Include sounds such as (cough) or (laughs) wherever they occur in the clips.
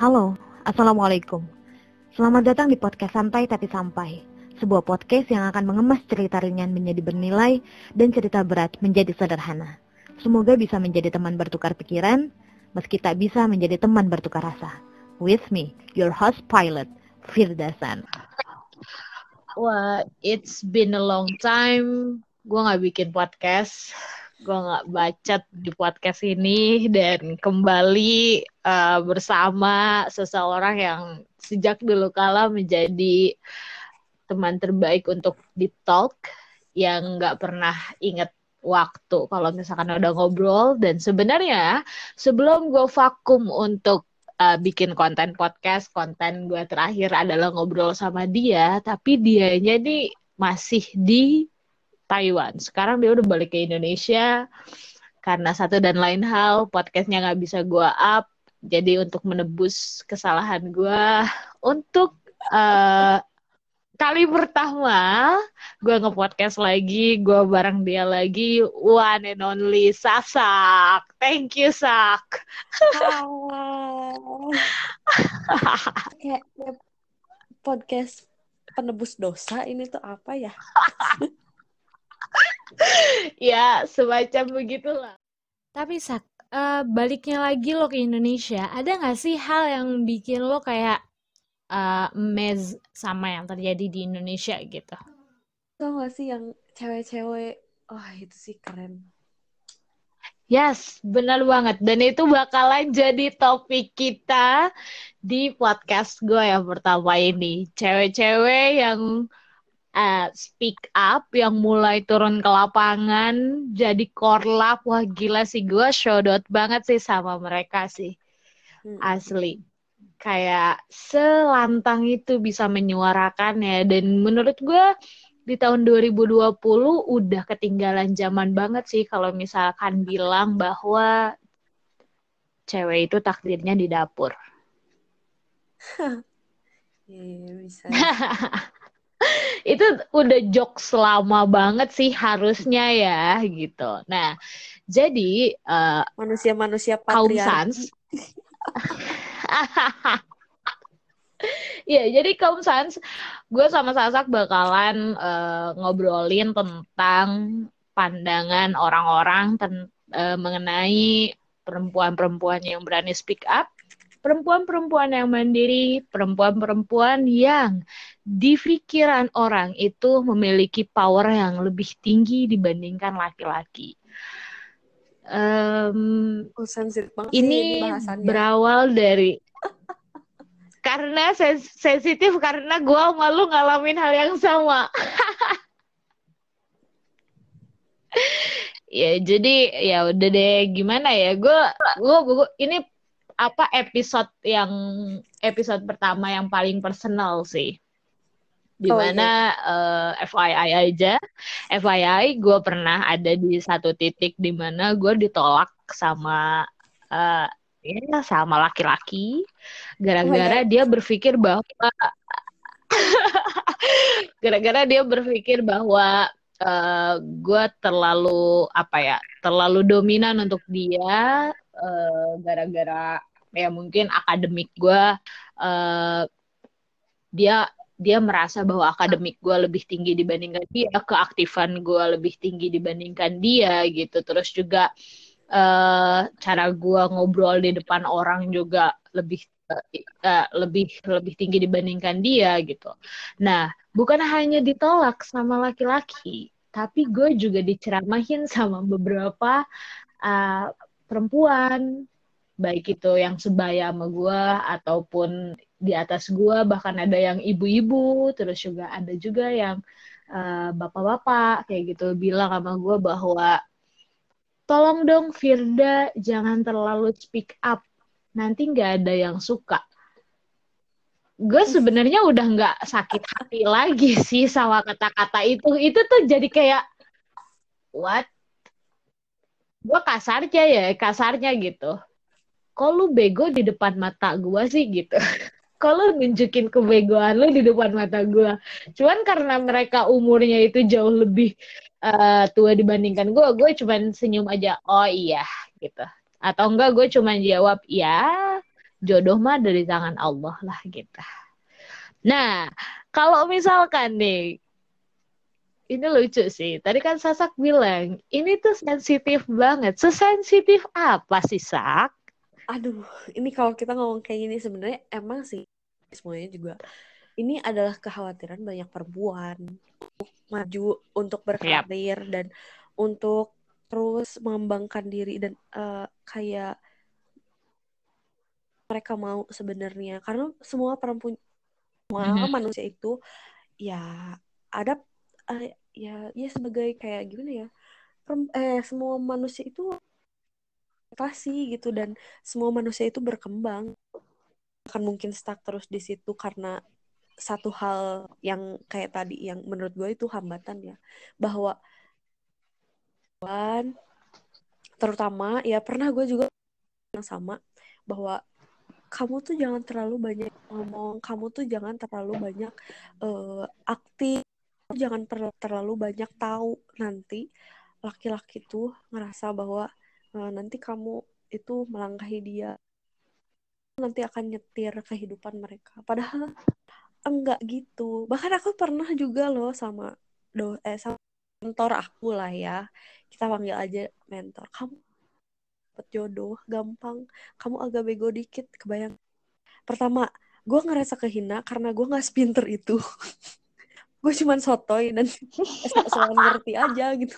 Halo, Assalamualaikum. Selamat datang di podcast Santai Tapi Sampai. Sebuah podcast yang akan mengemas cerita ringan menjadi bernilai dan cerita berat menjadi sederhana. Semoga bisa menjadi teman bertukar pikiran, meski tak bisa menjadi teman bertukar rasa. With me, your host pilot, Firdasan. Wah, it's been a long time. Gue gak bikin podcast. Gue gak bacot di podcast ini. Dan kembali uh, bersama seseorang yang sejak dulu kala menjadi teman terbaik untuk di talk. Yang gak pernah inget waktu kalau misalkan udah ngobrol. Dan sebenarnya sebelum gue vakum untuk uh, bikin konten podcast, konten gue terakhir adalah ngobrol sama dia, tapi dianya nih masih di Taiwan. Sekarang dia udah balik ke Indonesia karena satu dan lain hal podcastnya nggak bisa gue up. Jadi untuk menebus kesalahan gue, untuk uh, kali pertama gue nge-podcast lagi, gue bareng dia lagi, one and only Sasak. Thank you, Sak. kayak, podcast penebus dosa ini tuh apa ya? (laughs) (laughs) ya, semacam begitulah. Tapi Sak, uh, baliknya lagi lo ke Indonesia, ada nggak sih hal yang bikin lo kayak uh, mez sama yang terjadi di Indonesia gitu. Tau gak sih yang cewek-cewek, wah oh, itu sih keren. Yes, benar banget. Dan itu bakalan jadi topik kita di podcast gue yang pertama ini. Cewek-cewek yang uh, speak up, yang mulai turun ke lapangan, jadi korlap. Wah gila sih, gue show out banget sih sama mereka sih. Hmm. Asli kayak selantang itu bisa menyuarakan ya dan menurut gue di tahun 2020 udah ketinggalan zaman banget sih kalau misalkan bilang bahwa cewek itu takdirnya di dapur. (laughs) yeah, bisa. (laughs) (laughs) itu udah jok selama banget sih harusnya ya gitu. Nah, jadi uh, manusia-manusia kaum sans. (laughs) Iya, jadi kaum sans, gue sama Sasak bakalan uh, ngobrolin tentang pandangan orang-orang uh, mengenai perempuan-perempuan yang berani speak up, perempuan-perempuan yang mandiri, perempuan-perempuan yang di pikiran orang itu memiliki power yang lebih tinggi dibandingkan laki-laki. Um, oh, banget ini, ini berawal dari (laughs) karena sens sensitif karena gue malu ngalamin hal yang sama. (laughs) ya jadi ya udah deh gimana ya gue gue ini apa episode yang episode pertama yang paling personal sih? Di mana oh, iya. uh, eh, FYI aja. FYI gue pernah ada di satu titik di mana gue ditolak sama uh, ya sama laki-laki. Gara-gara oh, dia berpikir bahwa (laughs) gara-gara dia berpikir bahwa uh, eh, gue terlalu apa ya terlalu dominan untuk dia gara-gara uh, ya mungkin akademik gue uh, dia dia merasa bahwa akademik gue lebih tinggi dibandingkan dia, keaktifan gue lebih tinggi dibandingkan dia gitu. Terus juga uh, cara gue ngobrol di depan orang juga lebih uh, lebih lebih tinggi dibandingkan dia gitu. Nah, bukan hanya ditolak sama laki-laki, tapi gue juga diceramahin sama beberapa uh, perempuan baik itu yang sebaya sama gue ataupun di atas gue bahkan ada yang ibu-ibu terus juga ada juga yang uh, bapak-bapak kayak gitu bilang sama gue bahwa tolong dong Firda jangan terlalu speak up. Nanti nggak ada yang suka. Gue sebenarnya udah nggak sakit hati lagi (laughs) sih sama kata-kata itu. Itu tuh jadi kayak what? Gue kasarnya ya kasarnya gitu kok lu bego di depan mata gue sih gitu (laughs) kalau nunjukin kebegoan lu di depan mata gue. Cuman karena mereka umurnya itu jauh lebih uh, tua dibandingkan gue, gue cuman senyum aja, oh iya gitu. Atau enggak gue cuman jawab, ya jodoh mah dari tangan Allah lah gitu. Nah, kalau misalkan nih ini lucu sih. Tadi kan Sasak bilang, ini tuh sensitif banget. Sesensitif apa sih, Sak? Aduh, ini kalau kita ngomong kayak gini sebenarnya emang sih semuanya juga. Ini adalah kekhawatiran banyak perempuan untuk maju untuk berkarir dan untuk terus mengembangkan diri dan uh, kayak mereka mau sebenarnya. Karena semua perempuan semua mm -hmm. manusia itu ya ada uh, ya ya sebagai kayak gimana ya eh semua manusia itu kasih gitu dan semua manusia itu berkembang. Akan mungkin stuck terus di situ karena satu hal yang kayak tadi yang menurut gue itu hambatan ya. Bahwa terutama ya pernah gue juga yang sama bahwa kamu tuh jangan terlalu banyak ngomong kamu tuh jangan terlalu banyak uh, aktif jangan terlalu banyak tahu. Nanti laki-laki tuh ngerasa bahwa uh, nanti kamu itu melangkahi dia nanti akan nyetir kehidupan mereka. Padahal enggak gitu. Bahkan aku pernah juga loh sama do eh sama mentor aku lah ya. Kita panggil aja mentor. Kamu dapet jodoh gampang. Kamu agak bego dikit kebayang. Pertama gue ngerasa kehina karena gue nggak spinter itu (laughs) gue cuman sotoy dan (laughs) selalu ngerti aja gitu.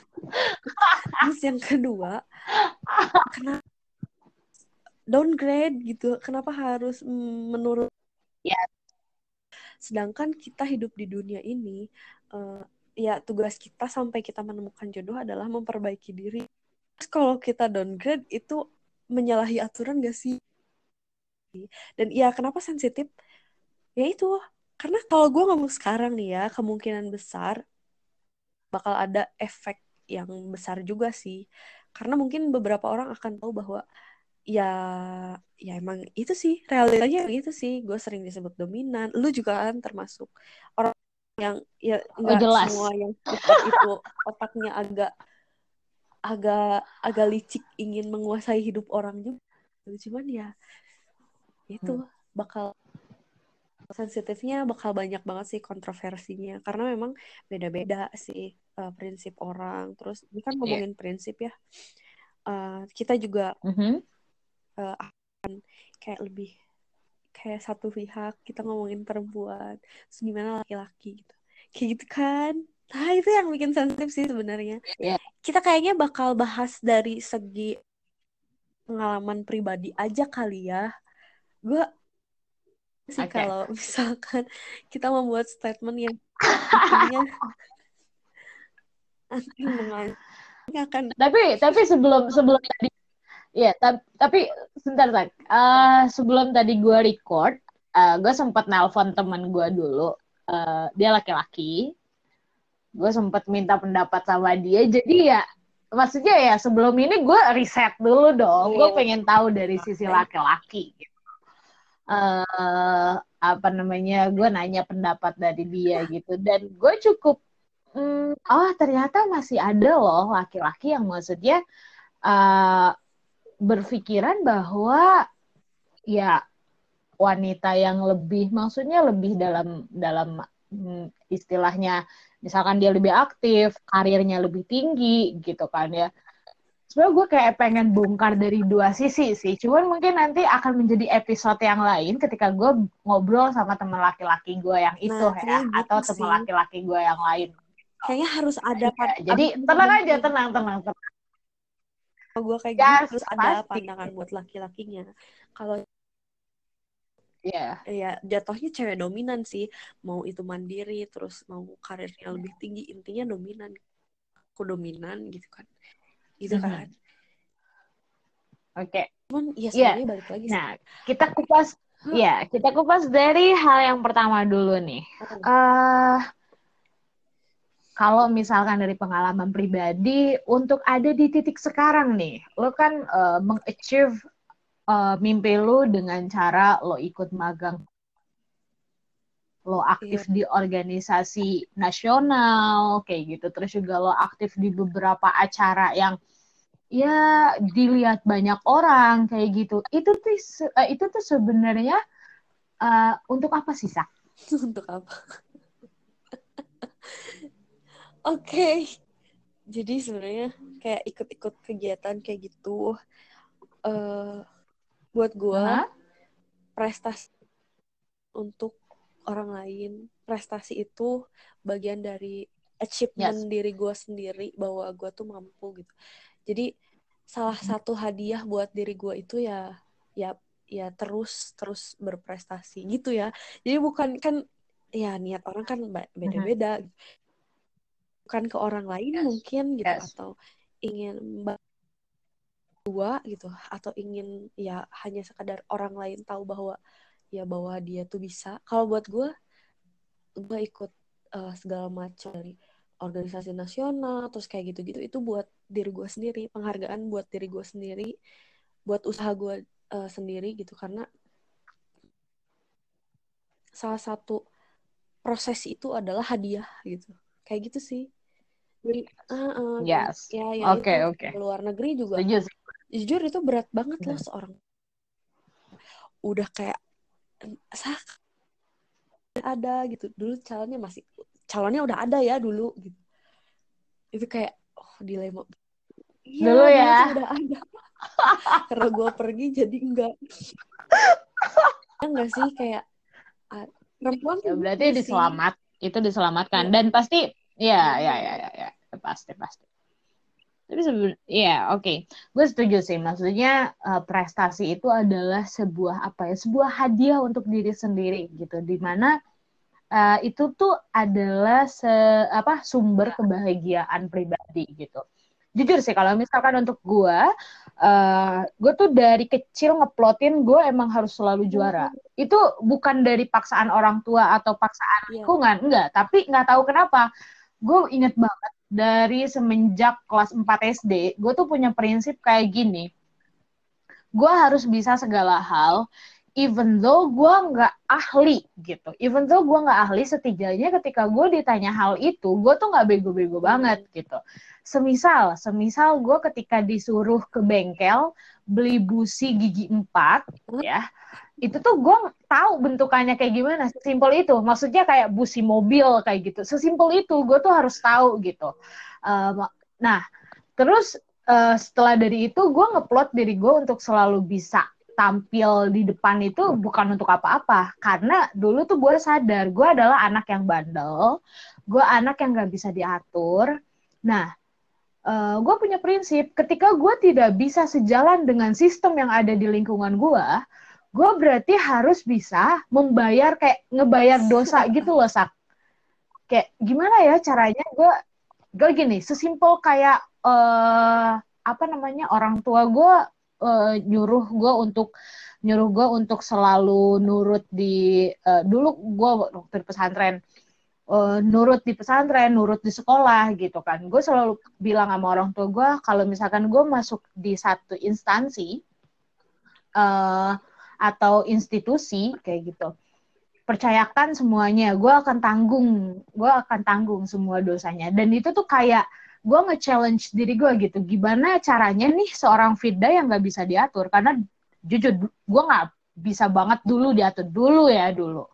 Terus yang kedua kenapa downgrade gitu? Kenapa harus menurut ya. Sedangkan kita hidup di dunia ini uh, ya tugas kita sampai kita menemukan jodoh adalah memperbaiki diri. Terus kalau kita downgrade itu menyalahi aturan gak sih? Dan ya kenapa sensitif? Ya itu karena kalau gue ngomong sekarang nih ya, kemungkinan besar bakal ada efek yang besar juga sih. Karena mungkin beberapa orang akan tahu bahwa ya ya emang itu sih realitanya itu sih gue sering disebut dominan lu juga kan termasuk orang yang ya oh, semua yang itu otaknya agak agak agak licik ingin menguasai hidup orang juga cuman ya itu hmm. bakal sensitifnya bakal banyak banget sih kontroversinya karena memang beda-beda sih uh, prinsip orang terus ini kan iya. ngomongin yeah. prinsip ya uh, kita juga mm -hmm. uh, akan kayak lebih kayak satu pihak kita ngomongin perempuan terus gimana laki-laki gitu kayak gitu kan nah itu yang bikin sensitif sih sebenarnya yeah. kita kayaknya bakal bahas dari segi pengalaman pribadi aja kali ya gue sih okay. kalau misalkan kita membuat statement yang (laughs) akan tapi tapi sebelum sebelum tadi ya tapi sebentar tak uh, sebelum tadi gue record uh, gue sempat nelpon teman gue dulu. Uh, dia laki-laki. Gue sempat minta pendapat sama dia. Jadi ya maksudnya ya sebelum ini gue riset dulu dong. Gue iya. pengen tahu dari sisi laki-laki. gitu uh, apa namanya gue nanya pendapat dari dia gitu. Dan gue cukup mm, oh ternyata masih ada loh laki-laki yang maksudnya uh, berpikiran bahwa ya wanita yang lebih maksudnya lebih dalam dalam mm, istilahnya misalkan dia lebih aktif karirnya lebih tinggi gitu kan ya sebenarnya gue kayak pengen bongkar dari dua sisi sih. Cuman mungkin nanti akan menjadi episode yang lain ketika gue ngobrol sama teman laki-laki gue yang itu nah, ya, gitu atau teman laki-laki gue yang lain. Kayaknya harus ada. Ya, jadi tenang aja, tenang, tenang, tenang. Kalau gue kayak yes, harus pasti. ada pandangan buat laki-lakinya. Kalau Iya. Yeah. Ya, jatuhnya cewek dominan sih. Mau itu mandiri, terus mau karirnya lebih tinggi, intinya dominan. Aku dominan gitu kan gitu mm -hmm. kan oke okay. cuman ya sebenarnya yeah. balik lagi nah kita kupas huh? ya kita kupas dari hal yang pertama dulu nih uh, kalau misalkan dari pengalaman pribadi untuk ada di titik sekarang nih lo kan uh, mengachieve uh, mimpi lo dengan cara lo ikut magang lo aktif iya. di organisasi nasional kayak gitu terus juga lo aktif di beberapa acara yang ya dilihat banyak orang kayak gitu itu tuh eh, itu tuh sebenarnya eh, untuk apa sih Sak? (laughs) Untuk apa? (laughs) Oke. Jadi sebenarnya kayak ikut-ikut kegiatan kayak gitu eh buat gua Hah? prestasi untuk orang lain, prestasi itu bagian dari achievement Yes. diri gua sendiri bahwa gua tuh mampu gitu. Jadi salah satu hadiah buat diri gua itu ya ya ya terus terus berprestasi gitu ya. Jadi bukan kan ya niat orang kan ba- beda-beda. Bukan ke orang lain Yes. mungkin gitu Yes. atau ingin dua gitu atau ingin ya hanya sekadar orang lain tahu bahwa ya bahwa dia tuh bisa. Kalau buat gue, gue ikut eh, segala macam dari organisasi nasional, terus kayak gitu-gitu itu buat diri gue sendiri, penghargaan buat diri gue sendiri, buat usaha gue eh, sendiri gitu karena salah satu proses itu adalah hadiah gitu, kayak gitu sih. Jadi, eh, eh, Yes. ya ya Oke, itu oke. ke luar negeri juga Setuju jujur itu berat banget loh seorang udah kayak sah ada gitu dulu calonnya masih calonnya udah ada ya dulu gitu itu kayak oh dilema iya Dulu ya. udah ada (laughs) karena gue pergi jadi enggak Ya enggak sih kayak perempuan Ya, berarti sih. diselamat, itu diselamatkan Iya. dan pasti ya Iya. ya ya ya, ya. pasti pasti. Tapi sebenarnya ya oke, gue setuju sih. Maksudnya eh, prestasi itu adalah sebuah apa ya, sebuah hadiah untuk diri sendiri gitu. Di mana eh, itu tuh adalah se apa sumber kebahagiaan pribadi gitu. Jujur sih kalau misalkan untuk gue, eh gue tuh dari kecil ngeplotin gue emang harus selalu juara. Itu bukan dari paksaan orang tua atau paksaan Iya. lingkungan, enggak. Tapi nggak tahu kenapa, gue inget banget dari semenjak kelas 4 SD, gue tuh punya prinsip kayak gini. Gue harus bisa segala hal, even though gue nggak ahli gitu. Even though gue nggak ahli, setidaknya ketika gue ditanya hal itu, gue tuh nggak bego-bego banget gitu. Semisal, semisal gue ketika disuruh ke bengkel beli busi gigi empat, ya, itu tuh gue tahu bentukannya kayak gimana. Sesimpel itu. Maksudnya kayak busi mobil kayak gitu. Sesimpel itu, gue tuh harus tahu gitu. Um, nah, terus uh, setelah dari itu gue ngeplot diri gue untuk selalu bisa tampil di depan itu bukan untuk apa-apa. Karena dulu tuh gue sadar gue adalah anak yang bandel gue anak yang gak bisa diatur. Nah uh, gue punya prinsip ketika gue tidak bisa sejalan dengan sistem yang ada di lingkungan gue gue berarti harus bisa membayar kayak ngebayar dosa (laughs) gitu loh sak. Kayak gimana ya caranya gue gue gini sesimpel kayak uh, apa namanya orang tua gue uh, nyuruh gue untuk nyuruh gue untuk selalu nurut di uh, dulu gue waktu di pesantren uh, nurut di pesantren nurut di sekolah gitu kan. Gue selalu bilang sama orang tua gue kalau misalkan gue masuk di satu instansi uh, atau institusi kayak gitu percayakan semuanya gue akan tanggung gue akan tanggung semua dosanya. Dan itu tuh kayak gue nge-challenge diri gue gitu. Gimana caranya nih seorang Firda yang nggak bisa diatur? Karena jujur gue nggak bisa banget dulu diatur. Dulu ya dulu.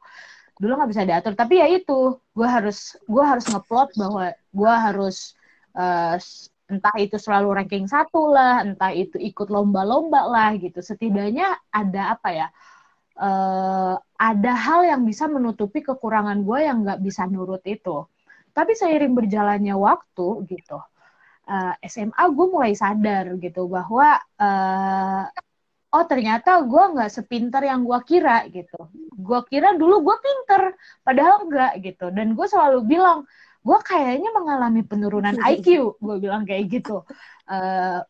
Dulu nggak bisa diatur. Tapi ya itu gue harus gue harus ngeplot bahwa gue harus uh, entah itu selalu ranking satu lah entah itu ikut lomba-lomba lah gitu. Setidaknya ada apa ya uh, ada hal yang bisa menutupi kekurangan gue yang nggak bisa nurut itu tapi seiring berjalannya waktu gitu uh, SMA gue mulai sadar gitu bahwa uh, oh ternyata gue nggak sepinter yang gue kira gitu. Gue kira dulu gue pinter padahal enggak gitu. Dan gue selalu bilang gue kayaknya mengalami penurunan (laughs) IQ gue bilang kayak gitu. Uh,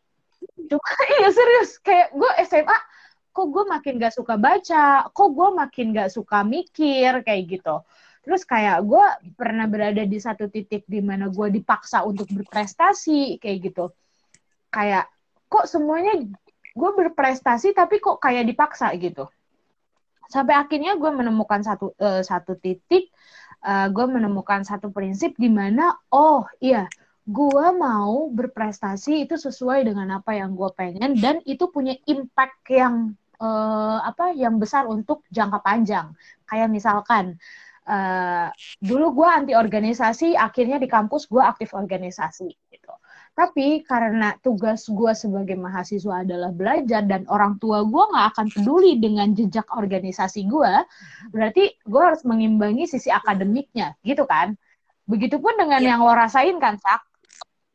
cuma (laughs) iya serius kayak gue SMA kok gue makin gak suka baca? Kok gue makin gak suka mikir? Kayak gitu terus kayak gue pernah berada di satu titik di mana gue dipaksa untuk berprestasi kayak gitu. Kayak kok semuanya gue berprestasi tapi kok kayak dipaksa gitu. Sampai akhirnya gue menemukan satu uh, satu titik uh, gue menemukan satu prinsip di mana oh iya gue mau berprestasi itu sesuai dengan apa yang gue pengen dan itu punya impact yang uh, apa yang besar untuk jangka panjang. Kayak misalkan uh, dulu gue anti organisasi akhirnya di kampus gue aktif organisasi gitu. Tapi karena tugas gue sebagai mahasiswa adalah belajar dan orang tua gue nggak akan peduli dengan jejak organisasi gue berarti gue harus mengimbangi sisi akademiknya gitu kan? Begitupun dengan ya. yang lo rasain kan sak?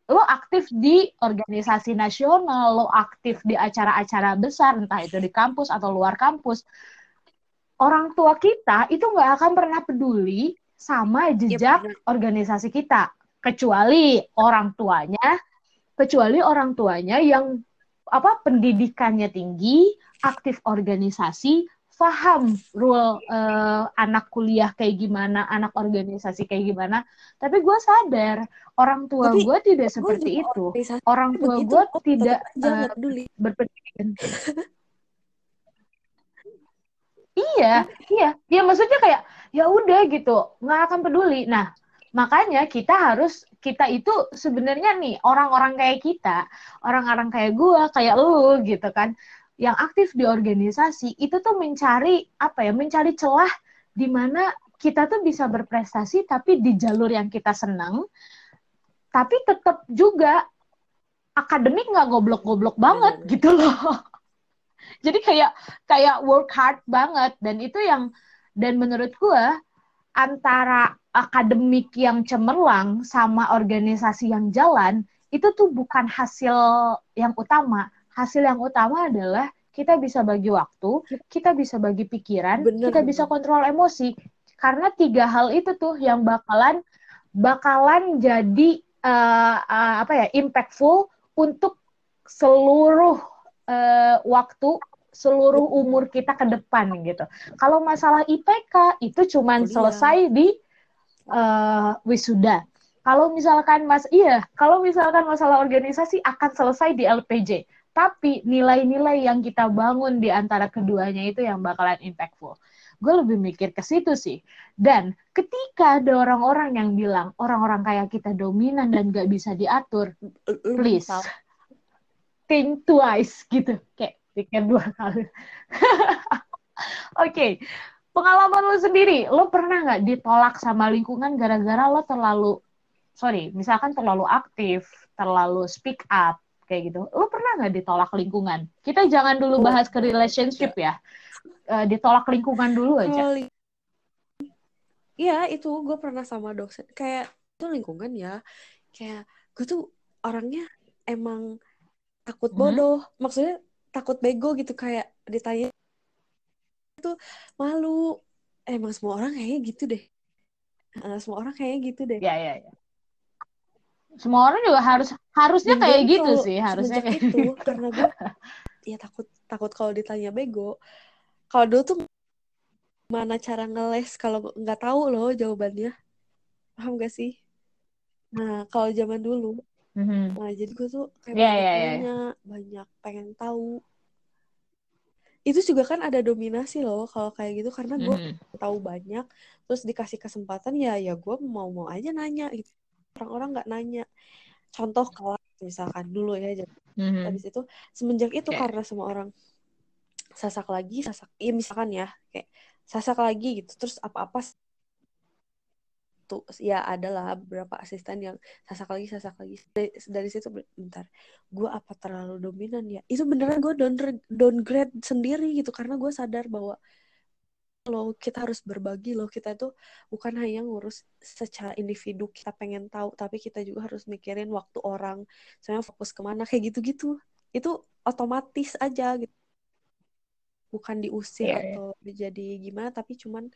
Lo aktif di organisasi nasional, lo aktif di acara-acara besar, entah itu di kampus atau luar kampus, orang tua kita itu nggak akan pernah peduli sama iya, jejak ya, organisasi kita, kecuali orang tuanya, kecuali orang tuanya yang apa pendidikannya tinggi, aktif organisasi, paham rule uh, anak kuliah kayak gimana, anak organisasi kayak gimana. Tapi gue sadar orang tua gue tidak seperti itu. Orang tua gue tidak uh, berpendidikan. (laughs) iya, iya, iya maksudnya kayak ya udah gitu, nggak akan peduli. Nah, makanya kita harus kita itu sebenarnya nih orang-orang kayak kita, orang-orang kayak gue, kayak lu gitu kan yang aktif di organisasi itu tuh mencari apa ya mencari celah di mana kita tuh bisa berprestasi tapi di jalur yang kita senang tapi tetap juga akademik nggak goblok-goblok banget hmm. gitu loh jadi kayak kayak work hard banget dan itu yang dan menurut gue antara akademik yang cemerlang sama organisasi yang jalan itu tuh bukan hasil yang utama hasil yang utama adalah kita bisa bagi waktu, kita bisa bagi pikiran, Bener. kita bisa kontrol emosi. Karena tiga hal itu tuh yang bakalan bakalan jadi uh, uh, apa ya impactful untuk seluruh uh, waktu seluruh umur kita ke depan gitu. Kalau masalah IPK itu cuman selesai di uh, wisuda. Kalau misalkan mas iya, kalau misalkan masalah organisasi akan selesai di LPJ tapi nilai-nilai yang kita bangun di antara keduanya itu yang bakalan impactful. Gue lebih mikir ke situ sih. Dan ketika ada orang-orang yang bilang orang-orang kayak kita dominan dan gak bisa diatur, please think twice gitu. Kayak pikir dua kali. (laughs) Oke, okay. pengalaman lo sendiri, lo pernah nggak ditolak sama lingkungan gara-gara lo terlalu, sorry, misalkan terlalu aktif, terlalu speak up, kayak gitu. Lu pernah nggak ditolak lingkungan? Kita jangan dulu bahas ke relationship ya. Uh, ditolak lingkungan dulu aja. Iya, itu gue pernah sama dosen. Kayak itu lingkungan ya. Kayak gue tuh orangnya emang takut hmm? bodoh. Hmm? Maksudnya takut bego gitu kayak ditanya itu malu. Emang semua orang kayaknya gitu deh. Uh, semua orang kayaknya gitu deh. Iya, iya, iya semua orang juga harus harusnya kayak gitu sih harusnya kayak itu gitu. karena gue (laughs) ya takut takut kalau ditanya bego kalau dulu tuh mana cara ngeles kalau nggak tahu loh jawabannya paham gak sih nah kalau zaman dulu mm-hmm. nah jadi gue tuh kayak yeah, yeah, yeah. banyak pengen tahu itu juga kan ada dominasi loh kalau kayak gitu karena gue mm-hmm. tahu banyak terus dikasih kesempatan ya ya gue mau mau aja nanya gitu orang-orang nggak nanya contoh kelas misalkan dulu ya mm-hmm. habis itu semenjak itu okay. karena semua orang sasak lagi sasak iya misalkan ya kayak sasak lagi gitu terus apa-apa tuh ya adalah beberapa asisten yang sasak lagi sasak lagi. Dari, dari situ bentar gue apa terlalu dominan ya? Itu beneran gue down downgrade sendiri gitu karena gue sadar bahwa loh kita harus berbagi loh kita itu bukan hanya ngurus secara individu kita pengen tahu tapi kita juga harus mikirin waktu orang soalnya fokus ke mana kayak gitu-gitu. Itu otomatis aja gitu. Bukan diusir yeah, iya. atau menjadi gimana tapi cuman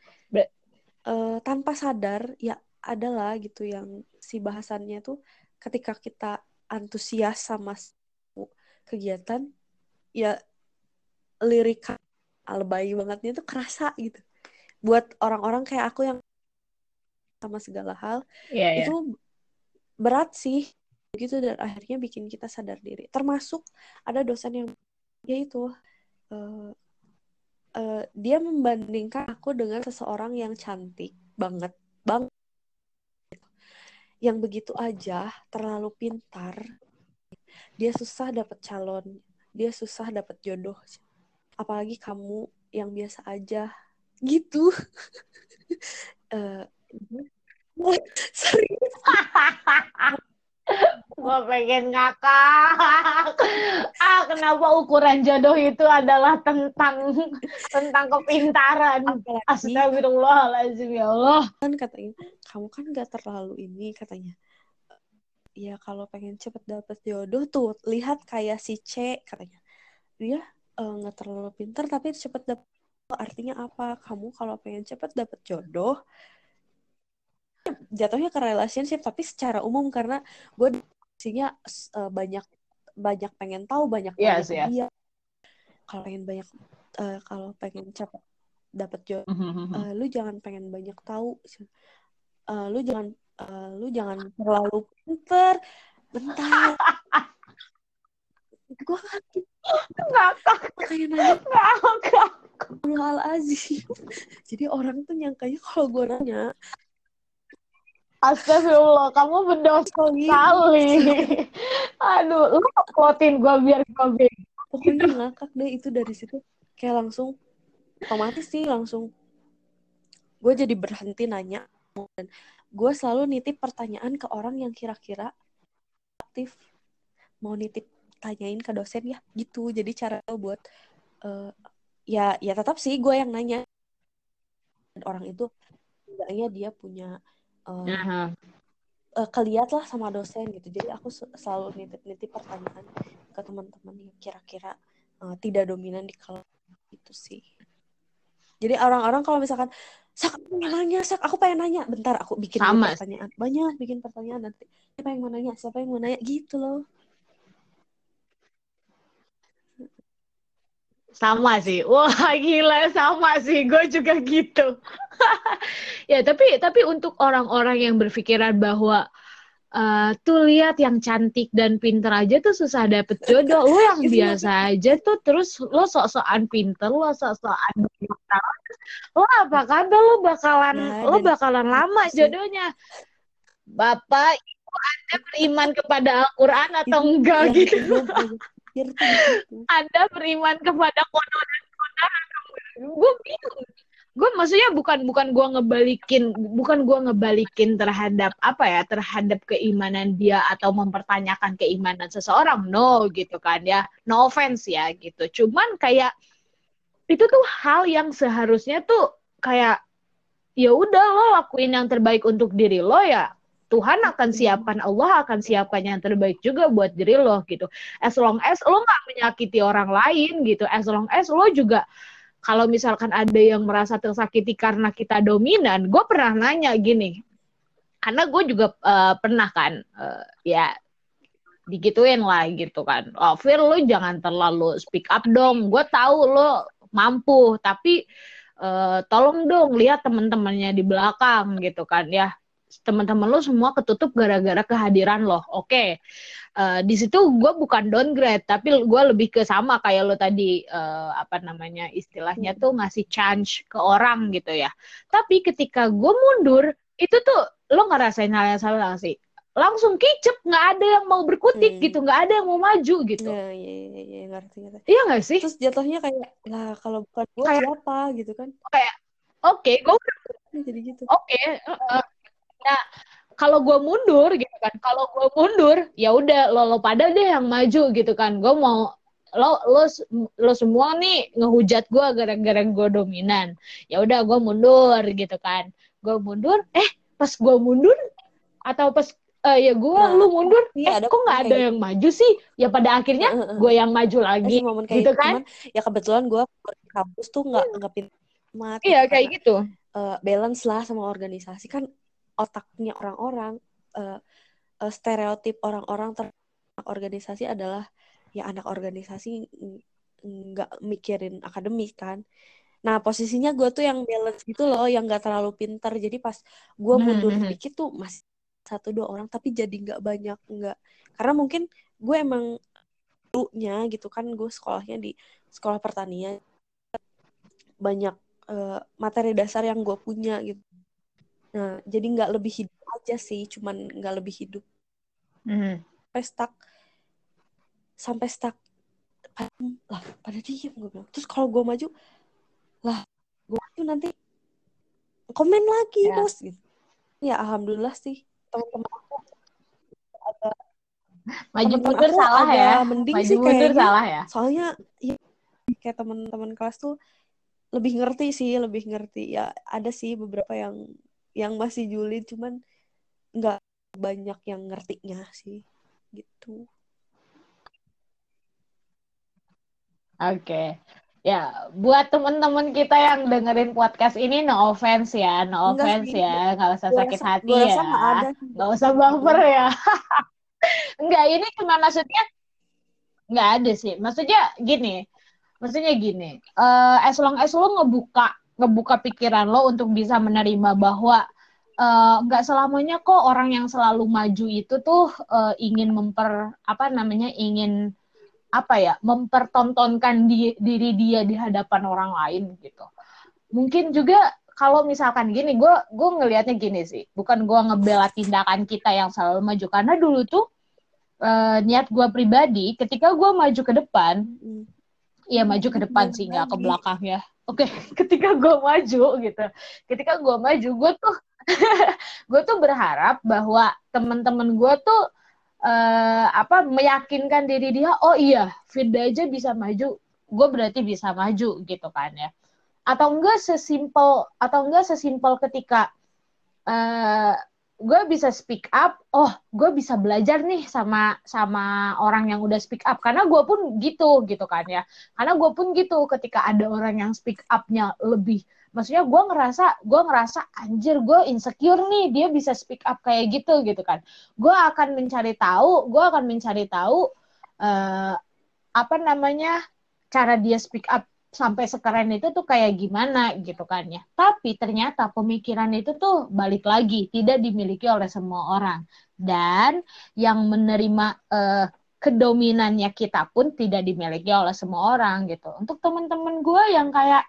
uh, tanpa sadar ya adalah gitu yang si bahasannya tuh ketika kita antusias sama kegiatan ya lirik lebay bangetnya tuh kerasa gitu buat orang-orang kayak aku yang sama segala hal yeah, yeah. itu berat sih gitu dan akhirnya bikin kita sadar diri termasuk ada dosen yang dia itu uh, uh, dia membandingkan aku dengan seseorang yang cantik banget bang. Yang begitu aja terlalu pintar. Dia susah dapat calon dia susah dapat jodoh. Apalagi kamu yang biasa aja. Gitu. Uh, (laughs) (laughs) serius (laughs) gue pengen ngakak. Ah kenapa ukuran jodoh itu adalah tentang tentang kepintaran? Astagfirullahaladzim ya Allah. Kan katanya kamu kan gak terlalu ini katanya. Ya kalau pengen cepet dapet jodoh tuh lihat kayak si C katanya. Dia eh, nggak uh, terlalu pintar tapi cepet dapet. Artinya apa? Kamu kalau pengen cepet dapet jodoh jatuhnya ke relationship tapi secara umum karena gue sehingga uh, banyak banyak pengen tahu banyak yes, tahu yes. dia. Kalau pengen banyak uh, kalau pengen cepat dapat job uh, lu jangan pengen banyak tahu. Uh, lu jangan uh, lu jangan terlalu pinter. Bentar. Gue kan kayak nanya ngakak hal azim jadi orang tuh nyangkanya kalau gue nanya Astagfirullah, kamu berdosa sekali. Aduh, lu uploadin gue biar gue bego. Pokoknya ngakak deh itu dari situ. Kayak langsung, otomatis sih langsung. Gue jadi berhenti nanya. Dan gue selalu nitip pertanyaan ke orang yang kira-kira aktif. Mau nitip tanyain ke dosen ya, gitu. Jadi cara buat, uh, ya ya tetap sih gue yang nanya. Dan orang itu, enggaknya dia punya uh, uh-huh. uh, keliat lah sama dosen gitu. Jadi aku selalu nitip-nitip pertanyaan ke teman-teman yang kira-kira uh, tidak dominan di kelas itu sih. Jadi orang-orang kalau misalkan sak aku pengen nanya sak aku pengen nanya. Bentar aku bikin sama. pertanyaan. Banyak bikin pertanyaan nanti. Siapa yang mau nanya? Siapa yang mau nanya? Gitu loh sama sih. Wah gila sama sih. Gue juga gitu. (laughs) Ya tapi tapi untuk orang-orang yang berpikiran bahwa uh, tuh lihat yang cantik dan pinter aja tuh susah dapet jodoh. Lo yang (laughs) biasa aja tuh. Terus lo sok-sokan pinter lo sok-sokan lo apa kabar lo bakalan nah, lo bakalan lama (laughs) jodohnya. Bapak ibu anda beriman kepada Al-Quran atau enggak gitu gitu. Anda beriman kepada konon dan gue bingung. Gue maksudnya bukan bukan gue ngebalikin bukan gue ngebalikin terhadap apa ya terhadap keimanan dia atau mempertanyakan keimanan seseorang. No gitu kan ya. No offense ya gitu. Cuman kayak itu tuh hal yang seharusnya tuh kayak ya udah lo lakuin yang terbaik untuk diri lo ya Tuhan akan siapkan Allah akan siapkan yang terbaik juga buat diri lo gitu. As long as lo nggak menyakiti orang lain gitu, as long as lo juga kalau misalkan ada yang merasa tersakiti karena kita dominan, gue pernah nanya gini, karena gue juga uh, pernah kan, uh, ya digituin lah gitu kan. Oh, Fir lo jangan terlalu speak up dong. Gue tahu lo mampu, tapi uh, tolong dong lihat teman-temannya di belakang gitu kan ya teman-teman lo semua ketutup gara-gara kehadiran lo. Oke, okay. uh, eh, di situ gue bukan downgrade, tapi gue lebih ke sama kayak lo tadi uh, apa namanya istilahnya tuh ngasih chance ke orang gitu ya. Tapi ketika gue mundur, itu tuh lo ngerasain hal yang sama gak sih? Langsung kicep, nggak ada yang mau berkutik hmm. gitu, nggak ada yang mau maju gitu. Iya, iya, iya, iya ngerti, ngerti. Iya nggak sih? Terus jatuhnya kayak, lah kalau bukan gue siapa gitu kan? Kayak, oke, okay, gue jadi gitu. Oke, okay, uh, Nah, kalau gue mundur gitu kan, kalau gue mundur, ya udah lo lo pada deh yang maju gitu kan. Gue mau lo lo lo semua nih ngehujat gue gara-gara gue dominan. Ya udah gue mundur gitu kan. Gue mundur, eh pas gue mundur atau pas uh, ya gue nah, lu mundur, iya, eh ada kok nggak ada yang maju sih? Ya pada akhirnya gue yang maju lagi, gitu kan? Cuman, ya kebetulan gue kampus tuh nggak nggak pintar Iya kayak gitu. Uh, balance lah sama organisasi kan otaknya orang-orang uh, uh, stereotip orang-orang ter organisasi adalah ya anak organisasi nggak mikirin akademik kan. Nah posisinya gue tuh yang balance gitu loh yang nggak terlalu pinter. Jadi pas gue hmm, mundur hmm. dikit tuh masih satu dua orang tapi jadi nggak banyak nggak. Karena mungkin gue emang dulunya gitu kan gue sekolahnya di sekolah pertanian. Banyak uh, materi dasar yang gue punya gitu Nah, jadi nggak lebih hidup aja sih cuman nggak lebih hidup Mhm. sampai stuck sampai stuck lah pada diem gue bilang terus kalau gue maju lah gue maju nanti komen lagi Ya. bos gitu ya alhamdulillah sih teman-teman aku ada Maju mundur salah ya. mending Maju sih mundur salah ya. soalnya ya, kayak teman-teman kelas tuh lebih ngerti sih lebih ngerti ya ada sih beberapa yang yang masih julid cuman nggak banyak yang ngertinya sih gitu Oke. Ya, buat temen-temen kita yang dengerin podcast ini no offense ya, no offense sih. ya, nggak usah sakit rasa- hati ya, nggak usah baper ya. (laughs) Enggak, ini cuma maksudnya nggak ada sih. Maksudnya gini, maksudnya gini, eh as long as lo ngebuka ngebuka pikiran lo untuk bisa menerima bahwa eh, nggak selamanya kok orang yang selalu maju itu tuh eh, ingin memper apa namanya ingin apa ya mempertontonkan di- diri dia di hadapan orang lain gitu. Mungkin juga kalau misalkan gini gue gue ngelihatnya gini sih. Bukan gue ngebela tindakan kita yang selalu maju. Karena dulu tuh eh, niat gue pribadi ketika gue maju ke depan Hmm. Iya maju ke depan sih nggak ke belakang ya. Oke, (laughs) ketika gue maju gitu, ketika gue maju, gue tuh (laughs) gue tuh berharap bahwa teman-teman gue tuh eh, apa meyakinkan diri dia, oh iya, Firda aja bisa maju, gue berarti bisa maju gitu kan ya. Atau enggak sesimpel atau enggak sesimpel ketika eh gue bisa speak up, oh gue bisa belajar nih sama sama orang yang udah speak up. Karena gue pun gitu gitu kan ya. Karena gue pun gitu ketika ada orang yang speak up-nya lebih. Maksudnya gue ngerasa gue ngerasa anjir gue insecure nih dia bisa speak up kayak gitu gitu kan. Gue akan mencari tahu gue akan mencari tahu eh, apa namanya cara dia speak up sampai sekeren itu tuh kayak gimana gitu kan ya tapi ternyata pemikiran itu tuh balik lagi tidak dimiliki oleh semua orang dan yang menerima eh, kedominannya kita pun tidak dimiliki oleh semua orang gitu. Untuk teman-teman gue yang kayak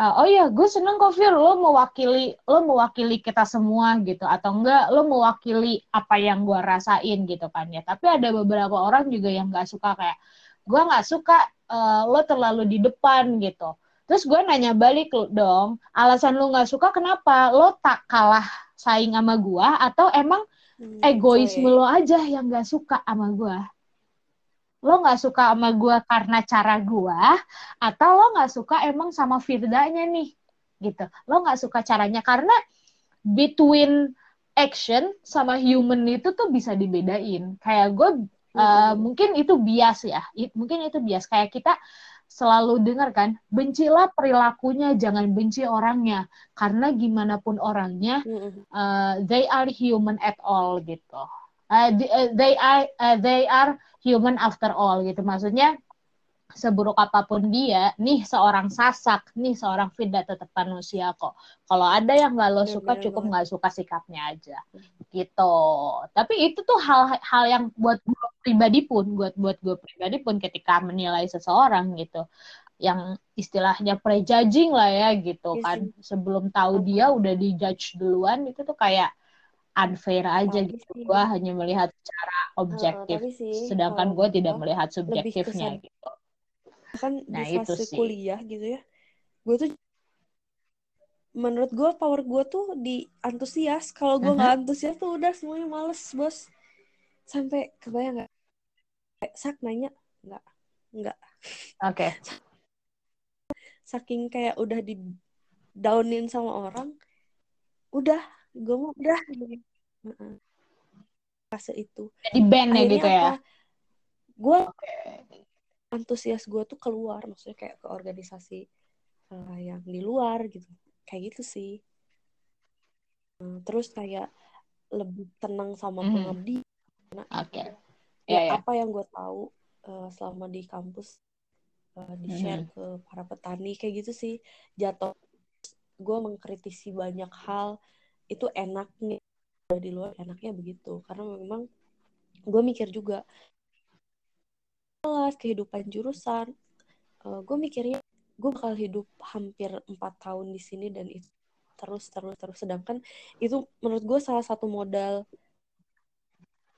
eh, oh ya gue seneng kok Fir lo mewakili lo mewakili kita semua gitu atau enggak lo mewakili apa yang gue rasain gitu kan ya. Tapi ada beberapa orang juga yang nggak suka kayak gue nggak suka eh, lo terlalu di depan gitu. Terus gue nanya balik lo- dong, alasan lo nggak suka kenapa? Lo tak kalah saing sama gue atau emang Hmm, egoisme coy. lo aja yang gak suka sama gue lo gak suka sama gue karena cara gue atau lo gak suka emang sama Firdanya nih gitu lo gak suka caranya karena between action sama human itu tuh bisa dibedain kayak gue uh, mungkin itu bias ya. I- mungkin itu bias. Kayak kita selalu dengar kan bencilah perilakunya jangan benci orangnya. Karena gimana pun orangnya uh, they are human at all gitu. Uh, they are uh, they are human after all gitu. Maksudnya seburuk apa pun dia, nih seorang sasak, nih seorang Firda tetap manusia kok. Kalau ada yang nggak lo suka, cukup nggak suka sikapnya aja, gitu. Tapi itu tuh hal-hal yang buat gue pribadi pun, buat buat gue pribadi pun ketika menilai seseorang gitu, yang istilahnya prejudging lah ya gitu Iya kan. Sebelum tahu dia udah dijudge duluan itu tuh kayak unfair aja Tapi gitu. Gue hanya melihat secara objektif, tapi sih sedangkan gue tidak melihat subjektifnya gitu. Kan Nah, di fase kuliah gitu ya. Gue tuh menurut gue power gue tuh di antusias. Kalau gue nggak antusias tuh udah semuanya males bos. Sampai kebayang nggak? Kayak sak nanya nggak nggak. Oke. (laughs) saking kayak udah di downin sama orang udah gue mau udah. Fase itu. Jadi band ya gitu ya. gue. Antusias gue tuh keluar maksudnya kayak ke organisasi eh, yang di luar gitu kayak gitu sih Eh, terus kayak lebih tenang sama Mhm. pengabdi Oke. ya Ya, ya. apa yang gue tahu eh, selama di kampus eh, di share Mhm. ke para petani kayak gitu sih jatuh gue mengkritisi banyak hal itu enaknya di luar enaknya begitu karena memang gue mikir juga kelas kehidupan jurusan. Gue mikirnya gue bakal hidup hampir empat tahun di sini dan itu terus terus terus. Sedangkan itu menurut gue salah satu modal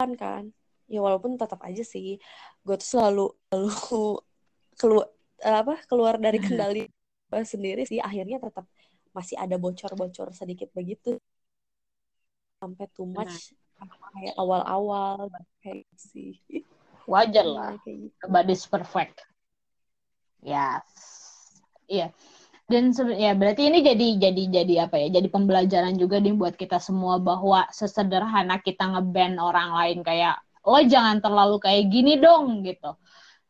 kan kan? Ya walaupun tetap aja sih gue tuh selalu selalu (laughs) keluar apa keluar dari kendali sendiri sih. Akhirnya tetap masih ada bocor-bocor sedikit begitu. Sampai too much kayak awal-awal kayak gitu sih (laughs) wajar lah. gitu. nobody's perfect. Yes. Iya. Yeah. dan ya berarti ini jadi jadi jadi apa ya? Jadi pembelajaran juga nih buat kita semua bahwa sesederhana kita ngeband orang lain kayak lo jangan terlalu kayak gini dong gitu.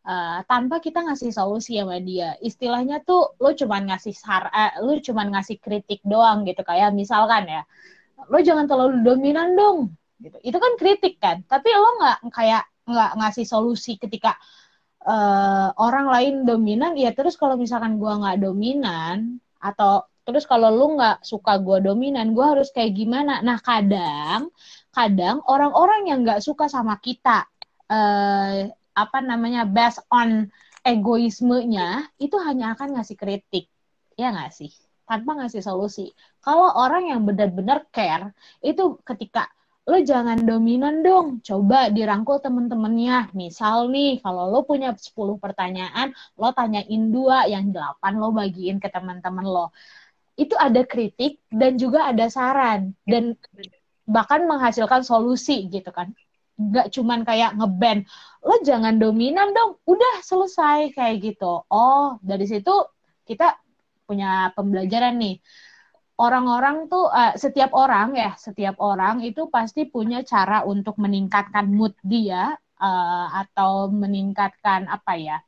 Uh, tanpa kita ngasih solusi sama dia. Istilahnya tuh lo cuman ngasih sar eh, lo cuman ngasih kritik doang gitu. Kayak misalkan ya lo jangan terlalu dominan dong gitu. Itu kan kritik kan? Tapi lo nggak kayak nggak ngasih solusi ketika uh, orang lain dominan ya terus kalau misalkan gue nggak dominan atau terus kalau lu nggak suka gue dominan gue harus kayak gimana? Nah kadang kadang orang-orang yang nggak suka sama kita uh, apa namanya based on egoismenya itu hanya akan ngasih kritik. Ya nggak sih? Tanpa ngasih solusi. Kalau orang yang benar-benar care itu ketika lo jangan dominan dong. Coba dirangkul temen-temennya. Misal nih, kalau lo punya 10 pertanyaan, lo tanyain dua, yang delapan lo bagiin ke teman-teman lo. Itu ada kritik dan juga ada saran. Dan bahkan menghasilkan solusi gitu kan. Gak cuman kayak ngeband, lo jangan dominan dong, udah selesai kayak gitu. Oh, dari situ kita punya pembelajaran nih orang-orang tuh uh, setiap orang ya setiap orang itu pasti punya cara untuk meningkatkan mood dia uh, atau meningkatkan apa ya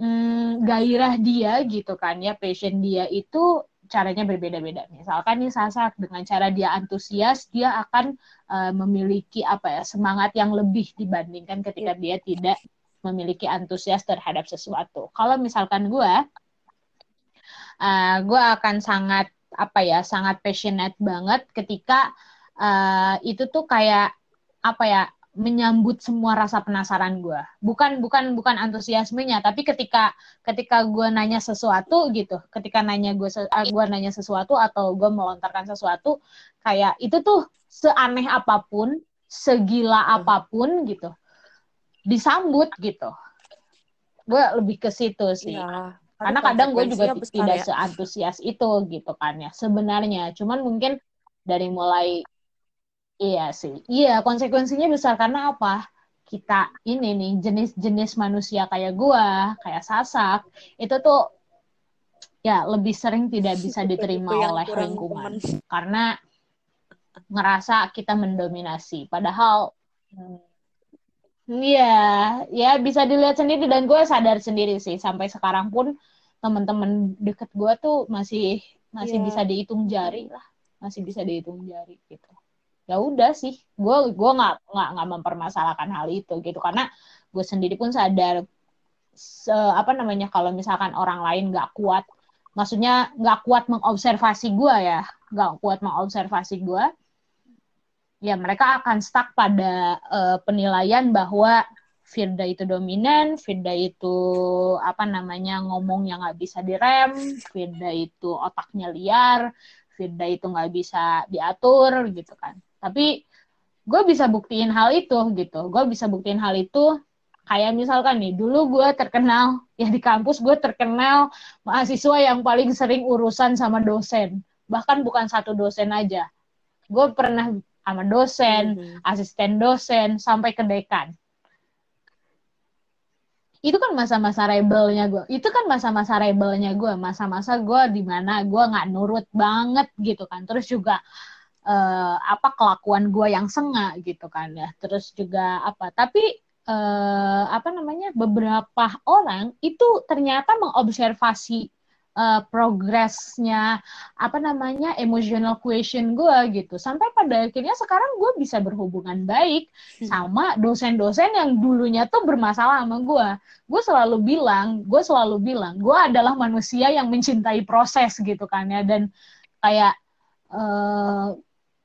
hmm, gairah dia gitu kan ya passion dia itu caranya berbeda-beda. Misalkan nih Sasak dengan cara dia antusias dia akan uh, memiliki apa ya semangat yang lebih dibandingkan ketika dia tidak memiliki antusias terhadap sesuatu. Kalau misalkan gue uh, gue akan sangat apa ya sangat passionate banget ketika uh, itu tuh kayak apa ya menyambut semua rasa penasaran gue bukan bukan bukan antusiasmenya tapi ketika ketika gue nanya sesuatu gitu ketika nanya gue eh, gue nanya sesuatu atau gue melontarkan sesuatu kayak itu tuh seaneh apa pun segila apa pun gitu disambut gitu. Gue lebih ke situ sih. Ya karena kadang gue juga tidak ya. seantusias itu gitu kan ya sebenarnya. Cuman mungkin dari mulai iya sih. Iya konsekuensinya besar karena apa? Kita ini nih jenis-jenis manusia kayak gue kayak sasak itu tuh ya lebih sering tidak bisa (laughs) diterima oleh lingkungan. karena ngerasa kita mendominasi. Padahal Iya, ya bisa dilihat sendiri. Dan gue sadar sendiri sih sampai sekarang pun teman-teman deket gue tuh masih masih yeah. bisa dihitung jari lah. Masih bisa dihitung jari gitu. Ya udah sih gue gue nggak nggak nggak mempermasalahkan hal itu gitu. Karena gue sendiri pun sadar se, apa namanya kalau misalkan orang lain nggak kuat maksudnya nggak kuat mengobservasi gue ya nggak kuat mengobservasi gue ya mereka akan stuck pada uh, penilaian bahwa Firda itu dominan, Firda itu apa namanya ngomong yang nggak bisa direm, Firda itu otaknya liar, Firda itu nggak bisa diatur gitu kan. Tapi gue bisa buktiin hal itu gitu. Gue bisa buktiin hal itu kayak misalkan nih dulu gue terkenal (laughs) ya di kampus gue terkenal mahasiswa yang paling sering urusan sama dosen bahkan bukan satu dosen aja gue pernah sama dosen mm -hmm. asisten dosen sampai ke dekan itu kan masa-masa rebelnya gue itu kan masa-masa rebelnya gue masa-masa gue di mana gue nggak nurut banget gitu kan. Terus juga uh, apa kelakuan gue yang sengak gitu kan ya. Terus juga apa. Tapi uh, apa namanya beberapa orang itu ternyata mengobservasi uh, progresnya apa namanya emotional question gue gitu. Sampai pada akhirnya sekarang gue bisa berhubungan baik hmm. sama dosen-dosen yang dulunya tuh bermasalah sama gue gue selalu bilang gue selalu bilang gue adalah manusia yang mencintai proses gitu kan ya. Dan kayak uh,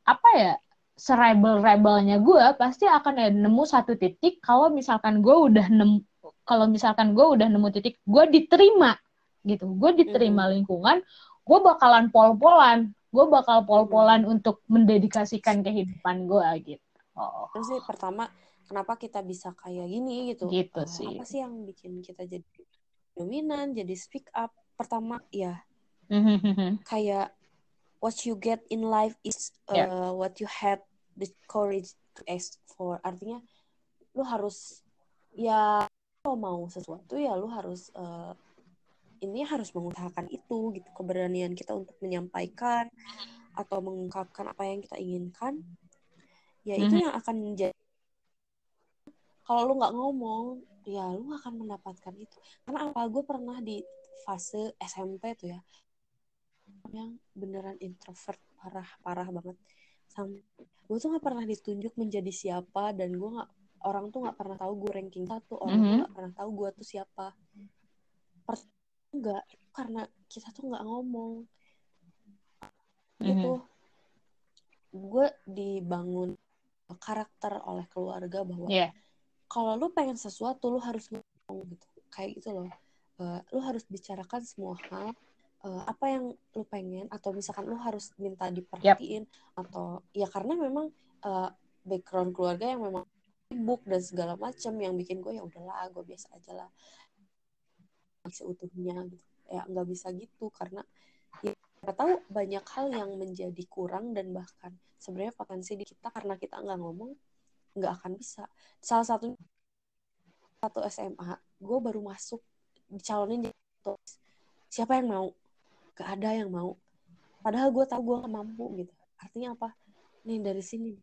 apa ya serebel-rebelnya gue pasti akan ya nemu satu titik kalau misalkan gue udah nemu kalau misalkan gue udah nemu titik gue diterima gitu. Gue diterima lingkungan gue bakalan pol-polan. Gue bakal pol-polan untuk mendedikasikan kehidupan gue gitu. Oh. Terus sih pertama kenapa kita bisa kayak gini gitu. Gitu Eh, sih. apa sih yang bikin kita jadi dominan jadi speak up? Pertama ya kayak what you get in life is uh, Yeah. what you had the courage to ask for. Artinya lu harus ya lo mau sesuatu ya lu harus uh, ini harus mengusahakan itu gitu. Keberanian kita untuk menyampaikan atau mengungkapkan apa yang kita inginkan ya itu Mhm. yang akan menjadi kalau lu nggak ngomong ya lu akan mendapatkan itu. Karena apa? Gue pernah di fase SMP tuh ya yang beneran introvert parah parah banget. Sampai gue tuh nggak pernah ditunjuk menjadi siapa dan gue nggak orang tuh nggak pernah tahu gue ranking satu orang tuh Mhm. nggak pernah tahu gue tuh siapa. Per- enggak karena kita tuh nggak ngomong. Mhm. itu gue dibangun karakter oleh keluarga bahwa Iya. kalau lu pengen sesuatu lu harus ngomong gitu. Kayak gitu loh. Eh, lu harus bicarakan semua hal eh, apa yang lu pengen atau misalkan lu harus minta diperhatiin atau ya karena memang eh, background keluarga yang memang sibuk dan segala macam yang bikin gue ya udahlah gue biasa aja lah seutuhnya gitu. Ya nggak bisa gitu karena ya kita tahu banyak hal yang menjadi kurang dan bahkan sebenarnya potensi di kita karena kita nggak ngomong nggak akan bisa. Salah satu satu SMA gue baru masuk dicalonin jadi siapa yang mau? Gak ada yang mau. Padahal gue tahu gue gak mampu gitu. Artinya apa? Nih dari sini.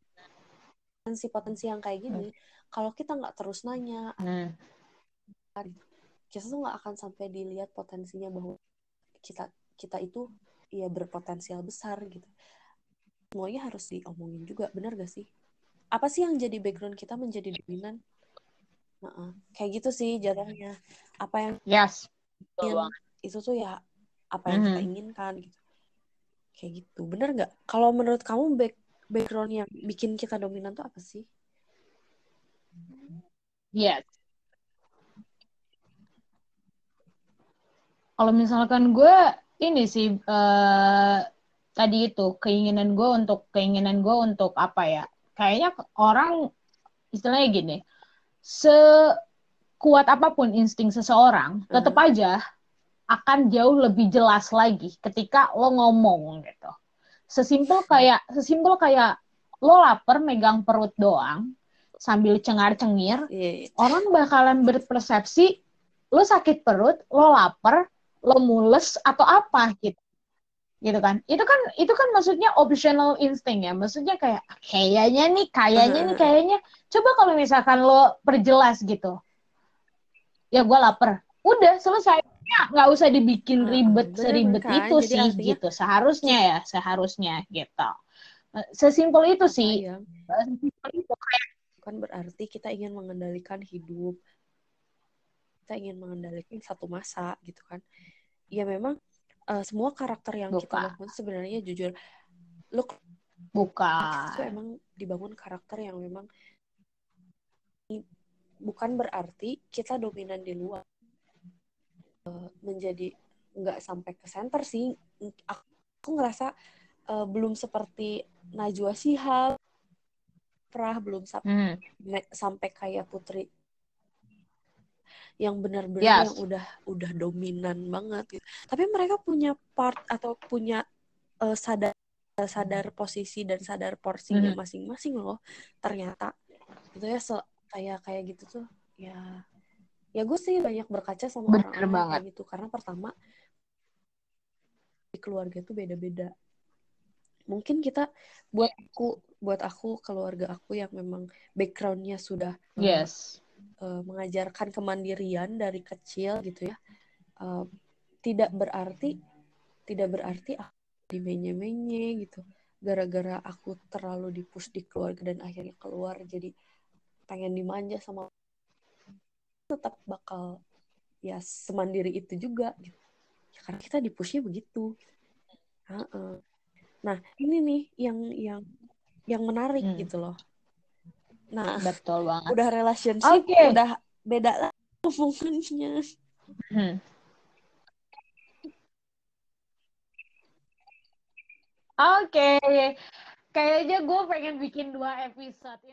Potensi-potensi yang kayak gini kalau kita nggak terus nanya Hmm. Kita tuh nggak akan sampai dilihat potensinya bahwa kita kita itu ya berpotensial besar gitu semuanya harus diomongin juga benar gak sih apa sih yang jadi background kita menjadi dominan Nah, kayak gitu sih jatuhnya apa yang Yes. Ingin banget. itu tuh ya apa yang kita Mhm. inginkan gitu kayak gitu bener nggak kalau menurut kamu back background yang bikin kita dominan tuh apa sih Yes. Kalau misalkan gue ini sih eh, tadi itu keinginan gue untuk keinginan gue untuk apa ya? Kayaknya orang istilahnya gini, sekuat apa pun insting seseorang, tetap aja akan jauh lebih jelas lagi ketika lo ngomong gitu. Sesimpel kayak sesimpel kayak lo lapar megang perut doang sambil cengar-cengir, Iya, iya. orang bakalan berpersepsi lo sakit perut, lo lapar, lo mules atau apa gitu. Gitu kan. Itu kan itu kan maksudnya optional instinct ya. Maksudnya kayak kayaknya nih, kayaknya nih, kayaknya coba kalau misalkan lo perjelas gitu. Ya gue lapar. Udah selesai. Ya, nggak usah dibikin Heeh, ribet bener seribet kan? itu Jadi sih artinya- gitu. Seharusnya ya, seharusnya gitu. Sesimpel itu sih. ya Sesimpel itu kayak bukan berarti kita ingin mengendalikan hidup kita ingin mengendalikan satu masa gitu kan ya memang eh, semua karakter yang kita Bukan. bangun sebenarnya jujur lu itu bukan. emang dibangun karakter yang memang bukan berarti kita dominan di luar Eh, menjadi nggak sampai ke center sih aku, aku ngerasa eh, belum seperti Najwa Shihab Prah belum sampai Hmm. sampai kayak Putri yang benar-benar Yes. yang udah udah dominan banget gitu. Tapi mereka punya part atau punya eh, sadar sadar posisi dan sadar porsinya Mhm. masing-masing loh. Ternyata itu ya se- kayak kayak gitu tuh ya ya gue sih banyak berkaca sama Bener yang banget. kayak gitu karena pertama di keluarga itu beda-beda. Mungkin kita buat aku buat aku keluarga aku yang memang backgroundnya sudah Yes. Eh, mengajarkan kemandirian dari kecil gitu ya eh, tidak berarti tidak berarti aku dimenye-menye gitu gara-gara aku terlalu dipush di keluarga dan akhirnya keluar jadi pengen dimanja sama tetap bakal ya semandiri itu juga gitu. Ya, karena kita dipushnya begitu Heeh. nah ini nih yang yang yang menarik Hmm. gitu loh nah Betul banget. udah relationship Oke. udah beda lah omongannya Hmm. Oke, kayaknya gue pengen bikin dua episode ini.